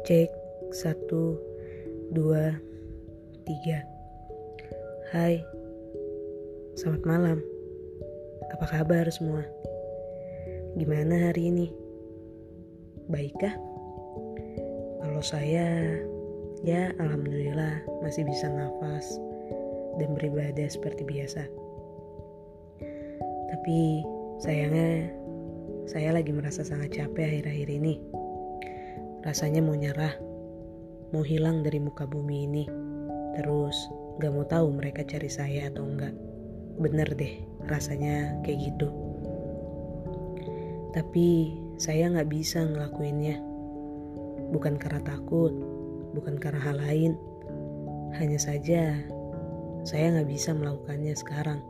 Cek satu, dua, tiga. Hai, selamat malam. Apa kabar semua? Gimana hari ini? Baikkah? Kalau saya, ya alhamdulillah masih bisa nafas dan beribadah seperti biasa. Tapi sayangnya saya lagi merasa sangat capek akhir-akhir ini. Rasanya mau nyerah, mau hilang dari muka bumi ini. Terus gak mau tahu mereka cari saya atau enggak. Bener deh, rasanya kayak gitu. Tapi saya gak bisa ngelakuinnya. Bukan karena takut, bukan karena hal lain. Hanya saja saya gak bisa melakukannya sekarang.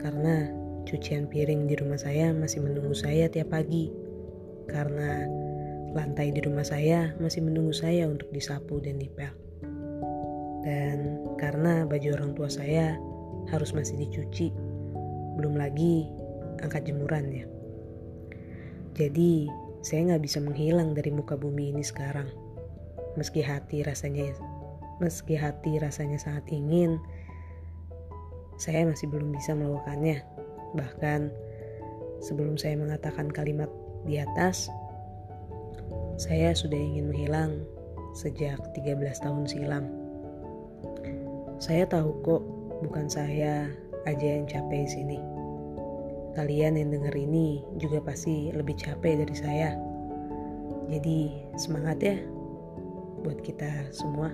Karena cucian piring di rumah saya masih menunggu saya tiap pagi. Karena Lantai di rumah saya masih menunggu saya untuk disapu dan dipel. Dan karena baju orang tua saya harus masih dicuci, belum lagi angkat jemurannya. Jadi saya nggak bisa menghilang dari muka bumi ini sekarang. Meski hati rasanya, meski hati rasanya sangat ingin, saya masih belum bisa melakukannya. Bahkan sebelum saya mengatakan kalimat di atas, saya sudah ingin menghilang sejak 13 tahun silam. Saya tahu kok bukan saya aja yang capek di sini. Kalian yang denger ini juga pasti lebih capek dari saya. Jadi semangat ya buat kita semua.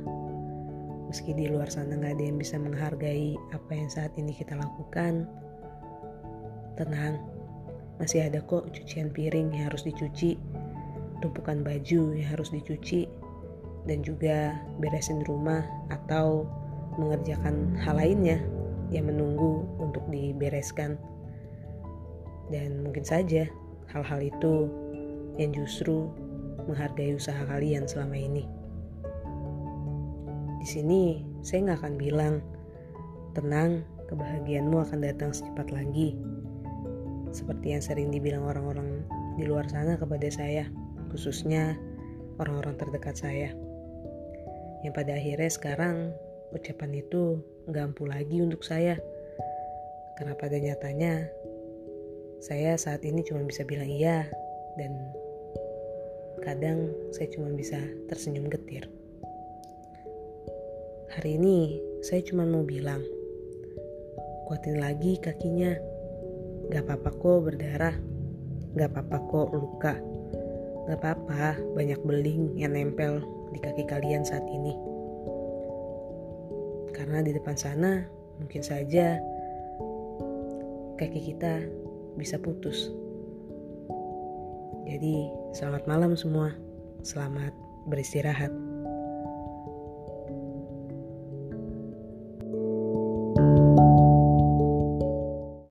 Meski di luar sana gak ada yang bisa menghargai apa yang saat ini kita lakukan, tenang, masih ada kok cucian piring yang harus dicuci tumpukan baju yang harus dicuci dan juga beresin rumah atau mengerjakan hal lainnya yang menunggu untuk dibereskan. Dan mungkin saja hal-hal itu yang justru menghargai usaha kalian selama ini. Di sini saya nggak akan bilang tenang, kebahagiaanmu akan datang secepat lagi. Seperti yang sering dibilang orang-orang di luar sana kepada saya khususnya orang-orang terdekat saya. Yang pada akhirnya sekarang ucapan itu nggak ampuh lagi untuk saya. Karena pada nyatanya saya saat ini cuma bisa bilang iya dan kadang saya cuma bisa tersenyum getir. Hari ini saya cuma mau bilang, kuatin lagi kakinya. Gak apa-apa kok berdarah, gak apa-apa kok luka. Gak apa-apa, banyak beling yang nempel di kaki kalian saat ini. Karena di depan sana mungkin saja kaki kita bisa putus. Jadi, selamat malam semua. Selamat beristirahat.